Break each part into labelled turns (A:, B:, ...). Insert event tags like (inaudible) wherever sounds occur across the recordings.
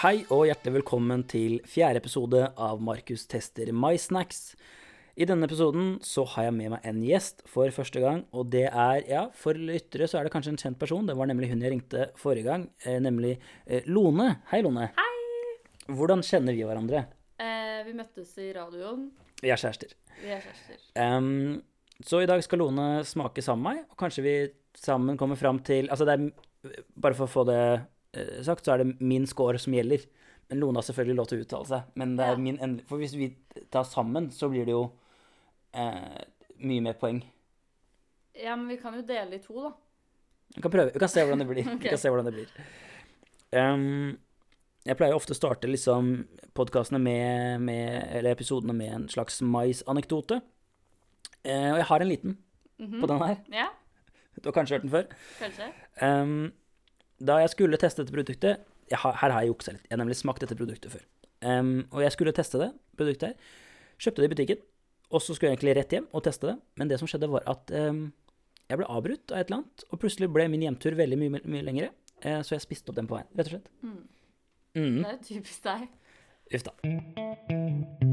A: Hei og hjertelig velkommen til fjerde episode av Markus tester My Snacks. I denne episoden så har jeg med meg en gjest for første gang, og det er, ja, for lyttere så er det kanskje en kjent person. Det var nemlig hun jeg ringte forrige gang, eh, nemlig eh, Lone. Hei, Lone.
B: Hei!
A: Hvordan kjenner vi hverandre?
B: Eh, vi møttes i radioen.
A: Vi er kjærester.
B: Vi er kjærester.
A: Um, så i dag skal Lone smake sammen med meg, og kanskje vi sammen kommer fram til Altså det er Bare for å få det sagt, så er det min score som gjelder. Men Lone har selvfølgelig lov til å uttale seg. Men det er
B: Ja.
A: min endel- For hvis vi tar sammen, så blir det jo eh, mye mer poeng.
B: Ja, men vi kan jo dele i to, da.
A: Vi kan prøve. Vi kan se hvordan det blir. (laughs)
B: okay.
A: Vi kan se hvordan det blir. Um, jeg pleier ofte å starte liksom podkastene med, med Eller episodene med en slags mais-anekdote. Eh, og jeg har en liten
B: Mhm.
A: på den her.
B: Ja,
A: Du har kanskje hørt den før?
B: kanskje.
A: Em, da jeg skulle teste dette produktet har, Her har jeg juksa litt. Jeg har nemlig smakt dette produktet før. Um, og jeg skulle teste det produktet her. Kjøpte det i butikken. Og så skulle jeg egentlig rett hjem og teste det. Men det som skjedde, var at um, jeg ble avbrutt av et eller annet. Og plutselig ble min hjemtur veldig mye, mye lengre. Uh, så jeg spiste opp den på veien, rett og slett.
B: Mm.
A: Mm.
B: Det er jo typisk deg.
A: Uff da.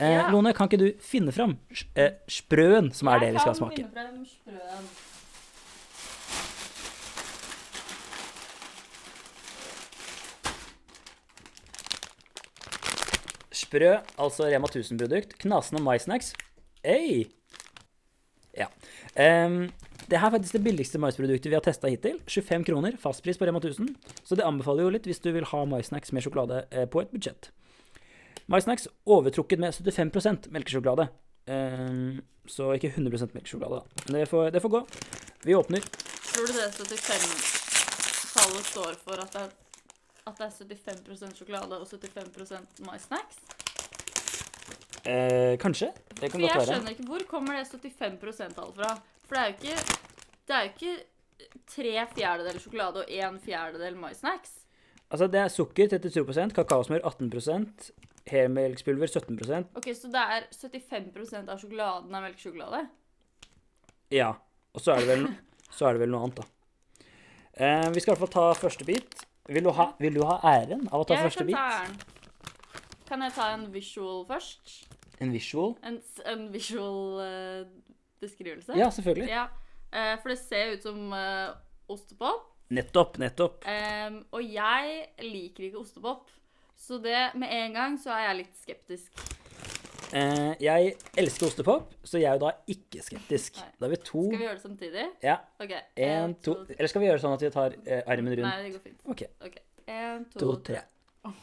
B: Ja.
A: Lone, kan ikke du finne fram eh, sprøen, som er det vi skal
B: Jeg
A: smake?
B: kan finne frem sprøen.
A: Sprø, altså Rema 1000-produkt. Knasende maissnacks. Hey. Ja. Um, det her er faktisk det billigste maisproduktet vi har testa hittil. 25 kroner, fastpris på Rema 1000. Så det anbefaler jo litt hvis du vil ha maissnacks med sjokolade eh, på et budsjett. Maissnacks overtrukket med 75 melkesjokolade. Em, så ikke 100 melkesjokolade, da. Men det får, det får gå. Vi åpner.
B: Tror du det 75-tallet står for at det, er, at det er 75% sjokolade og 75 MySnacks?
A: Eh, kanskje. Det
B: For
A: godt være.
B: jeg skjønner ikke hvor kommer det 75 %-tallet fra? For det er jo ikke Det er jo ikke tre fjerdedeler sjokolade og en fjerdedel MySnacks.
A: Altså, det er sukker 32% kakaosmør 18 helmelkspulver 17%
B: Ok, Så det er 75% av sjokoladen av melkesjokolade?
A: Ja. Og så er det vel, så er det vel noe annet, da. Eh, vi skal i hvert fall ta første bit. Vil du ha, vil du ha æren av å ta
B: jeg
A: første
B: kan
A: bit?
B: ta æren. Kan jeg ta en visual først?
A: En visual?
B: En, en visual uh, beskrivelse?
A: Ja, selvfølgelig.
B: Ja, eh, for det ser ut som uh, ostepop.
A: Nettopp, nettopp.
B: Em, og jeg liker ikke ostepop. Så det med en gang så er jeg litt skeptisk.
A: Eh, jeg elsker ostepop, så jeg er jo da ikke skeptisk.
B: Nei.
A: Da har vi to
B: Skal vi gjøre det samtidig?
A: Ja.
B: OK.
A: En, to Eller skal vi gjøre det sånn at vi tar eh, armen rundt?
B: Nei, det går fint.
A: OK.
B: okay. En, to,
A: To, tre. (laughs)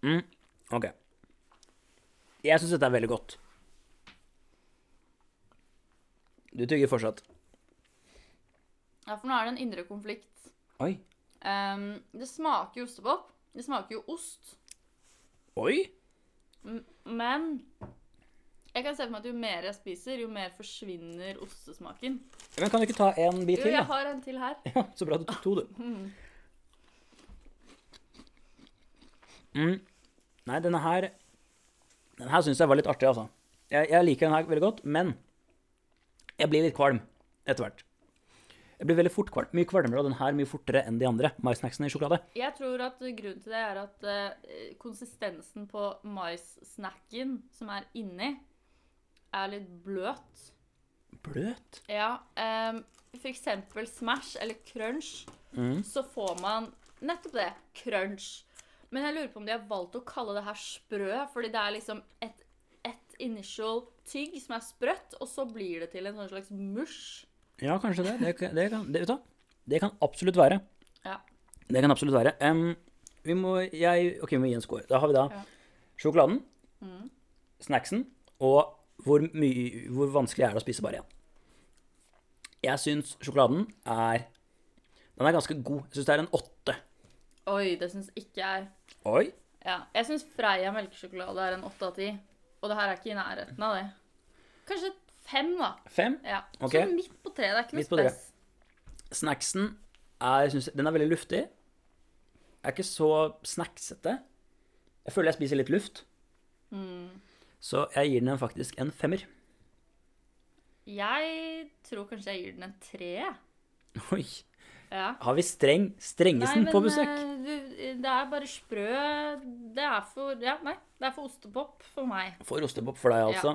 A: Mm, OK. Jeg syns dette er veldig godt. Du tygger fortsatt.
B: Ja, for nå er det en indre konflikt.
A: Oi.
B: Em, det smaker jo ostepop. Det smaker jo ost.
A: Oi!
B: M- Men jeg kan se for meg at jo mer jeg spiser, jo mer forsvinner ostesmaken.
A: Men kan du ikke ta en bit
B: Jo,
A: til,
B: jeg har en til her. (laughs)
A: Ja, så bra du tok to, du.
B: Mm.
A: Mm. Nei, denne her Den her syns jeg var litt artig, altså. Jeg, jeg liker den her veldig godt, men jeg blir litt kvalm etter hvert. Jeg blir veldig fort kvalm. Mye kvalmere av den her mye fortere enn de andre maissnacksene i sjokolade.
B: Jeg tror at grunnen til det er at uh, konsistensen på maissnacken som er inni, er litt bløt.
A: Bløt.
B: Ja, um, for eksempel Smash eller Crunch,
A: Mm.
B: så får man nettopp det, crunch. Men jeg lurer på om de har valgt å kalle det her sprø, fordi det er liksom et, et initial tygg som er sprøtt, og så blir det til en sånn slags mush.
A: Ja, kanskje det. Det, kan- det, kan, det, vet du, hva? det kan absolutt være.
B: Ja.
A: Det kan absolutt være. Em, vi må jeg, Ok, vi må gi en score. Da har vi da
B: Ja.
A: sjokoladen,
B: Mm.
A: snacksen og hvor, mye, hvor vanskelig er det å spise bare én. Jeg syns sjokoladen er Den er ganske god. Jeg syns det er en åtte.
B: Oi, det syns ikke jeg.
A: Oi.
B: Ja, jeg syns Freia melkesjokolade er en åtte av ti. Og det her er ikke i nærheten av det. Kanskje fem, da.
A: Fem.
B: Ja.
A: Okay.
B: Så midt på treet. Det er ikke noe
A: Midt
B: spes.
A: Snacksen er, synes den er veldig luftig. Er ikke så snacksete. Jeg føler jeg spiser litt luft.
B: Mm.
A: Så jeg gir den faktisk en femmer.
B: Jeg tror kanskje jeg gir den en tre.
A: Oi.
B: Ja.
A: Har vi streng Strengesen på besøk?
B: eh, du, det er bare sprø Det er for Ja, nei. Det er for ostepop for meg.
A: For ostepop for deg, altså.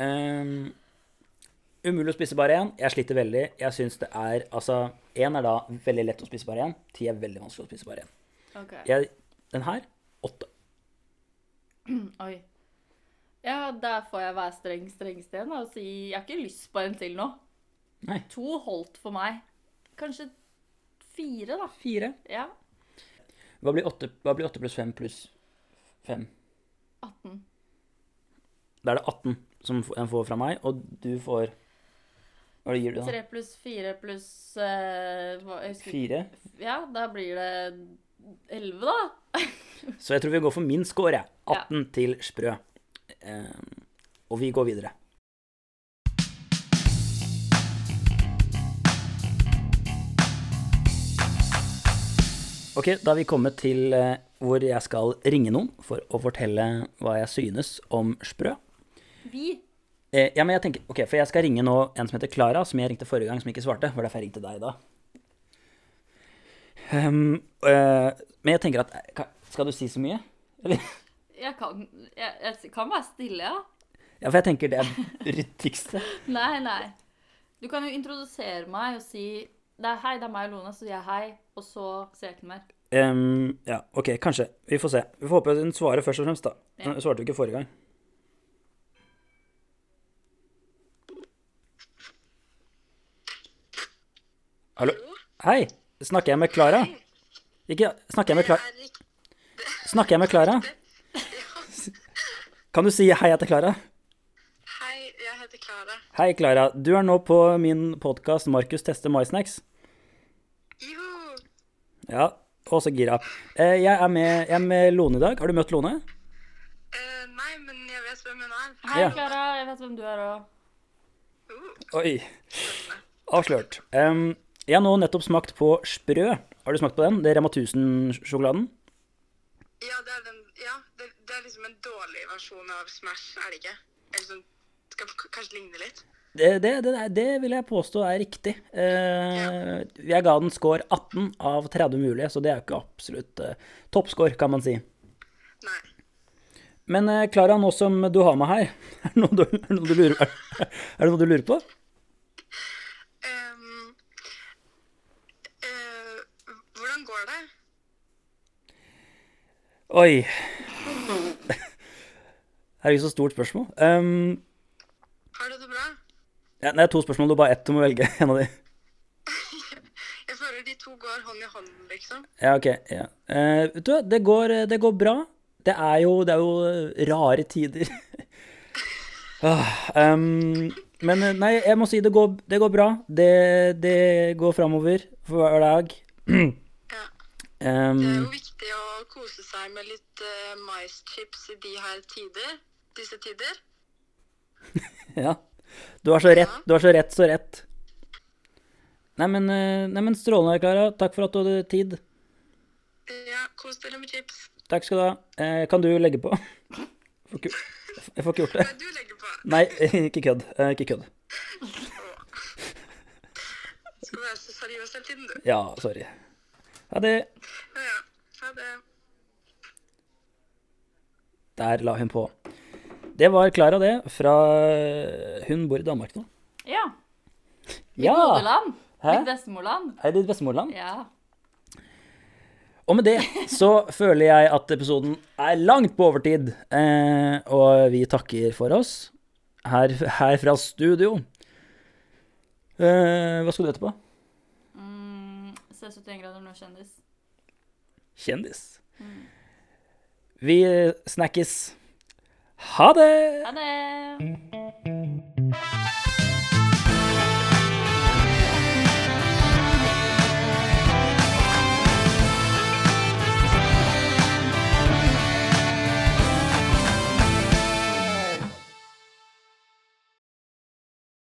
A: Ehm, umulig å spise bare én. Jeg sliter veldig. Jeg syns det er Altså, én er da veldig lett å spise bare én. Ti er veldig vanskelig å spise bare én.
B: Okay.
A: Jeg- Den her åtte. (clears throat)
B: Oi. Ja, der får jeg være streng strengst igjen og si jeg har ikke lyst på en til nå.
A: Nei.
B: To holdt for meg. Kanskje fire, da.
A: Fire.
B: Ja.
A: Hva blir åtte pluss fem pluss fem?
B: 18.
A: Da er det 18 som en får fra meg, og du får Hva gir du, da?
B: Tre pluss fire pluss eh.
A: Fire?
B: Ja, da blir det elleve, da. (laughs)
A: Så jeg tror vi går for min score, jeg.
B: Ja.
A: 18 til sprø. Ehm, og vi går videre. Ok, da har vi kommet til eh, hvor jeg skal ringe noen for å fortelle hva jeg synes om sprø.
B: Vi.
A: Eh, ja, men jeg tenker, ok, For jeg skal ringe nå en som heter Klara, som jeg ringte forrige gang, som ikke svarte. var derfor jeg ringte deg da. Um, eh, men jeg tenker at eh, ka- Skal du si så mye? Eller?
B: Jeg kan, jeg, jeg kan være stille, ja.
A: Ja, for jeg tenker det er ryddigste. (laughs)
B: Nei, nei. Du kan jo introdusere meg og si det er, Hei, det er meg og Lone, så sier jeg hei, og så sier jeg ikke mer.
A: Um, ja, ok, kanskje. Vi får se. Vi får håpe hun svarer først og fremst, da. Hun svarte jo ikke forrige gang. Hallo? Hei! Snakker jeg med Klara? Ikke Snakker jeg med Klara? Snakker jeg med Klara? Kan du si hei etter Klara?
C: Hei, jeg heter Klara.
A: Hei, Klara. Du er nå på min podkast 'Markus tester maisnacks'.
C: Jo!
A: Ja, og så gira. Eh, Jeg er med, jeg er med Lone i dag. Har du møtt Lone?
C: Eh, nei, men jeg vet hvem hun er.
B: Hei, Klara. Jeg vet hvem du er òg.
C: Uh,
A: Oi. Avslørt. Em, jeg har nå nettopp smakt på Sprø. Har du smakt på den? Det er Rema 1000-sjokoladen?
C: ja, det er, den, ja det, det er liksom en dårlig versjon av Smash, er det ikke? Eller sånn, skal kanskje ligne litt?
A: Det, det, det, det vil jeg påstå er riktig. Eh, jeg ga den score 18 av 30 mulige, så det er jo ikke absolutt eh, toppscore, kan man si.
C: Nei.
A: Men eh, Klara, nå som du har meg her, (laughs) er det noe du, er noe du, lurer, er, er det noe du lurer på?
C: Ehm, eh, hvordan går det?
A: Oi. Det er ikke så stort spørsmål. Um,
C: Har du det bra?
A: ja, det er to spørsmål, du har bare ett, du må velge (laughs) en av de.
C: Jeg føler de to går hånd i hånd, liksom.
A: Ja, ok. Ja. Uh, vet du hva, det går, det går bra. Det er jo, det er jo rare tider. (laughs) em, men eh, nei, jeg må si det går, det går bra. Det, det går framover for hver dag. (clears throat) Em,
C: Det er jo viktig å kose seg med litt uh, maischips i de her tider. Disse tider. (laughs)
A: ja. Du har så rett, du har så rett, så rett. Nei, men, eh, nei, men strålende, Klara. Takk for at du hadde tid.
C: Ja, kos dere med chips.
A: Takk skal du ha. Eh, kan du legge på? Jeg får ikke, jeg får ikke gjort det.
C: Er du legger på?
A: Nei, (laughs) ikke kødd. Eh, Ikke kødd.
C: Skal være så seriøs hele tiden, du.
A: Ja, sorry. Ha det.
C: Det.
A: Der la hun på. Det var Klara, det. Fra Hun bor i Danmark nå.
B: Ja. Mitt
A: Ja!
B: moderland.
A: Hæ?
B: Mitt bestemorland.
A: Er det ditt bestemorland?
B: Ja.
A: Og med det så (laughs) føler jeg at episoden er langt på overtid. Eh, og vi takker for oss her, her fra studio. Eh, hva skal du etterpå?
B: Mm, Se 71 grader nå, kjendis.
A: Kjendis. Vi eh, snakkes. Ha det!
B: Ha det!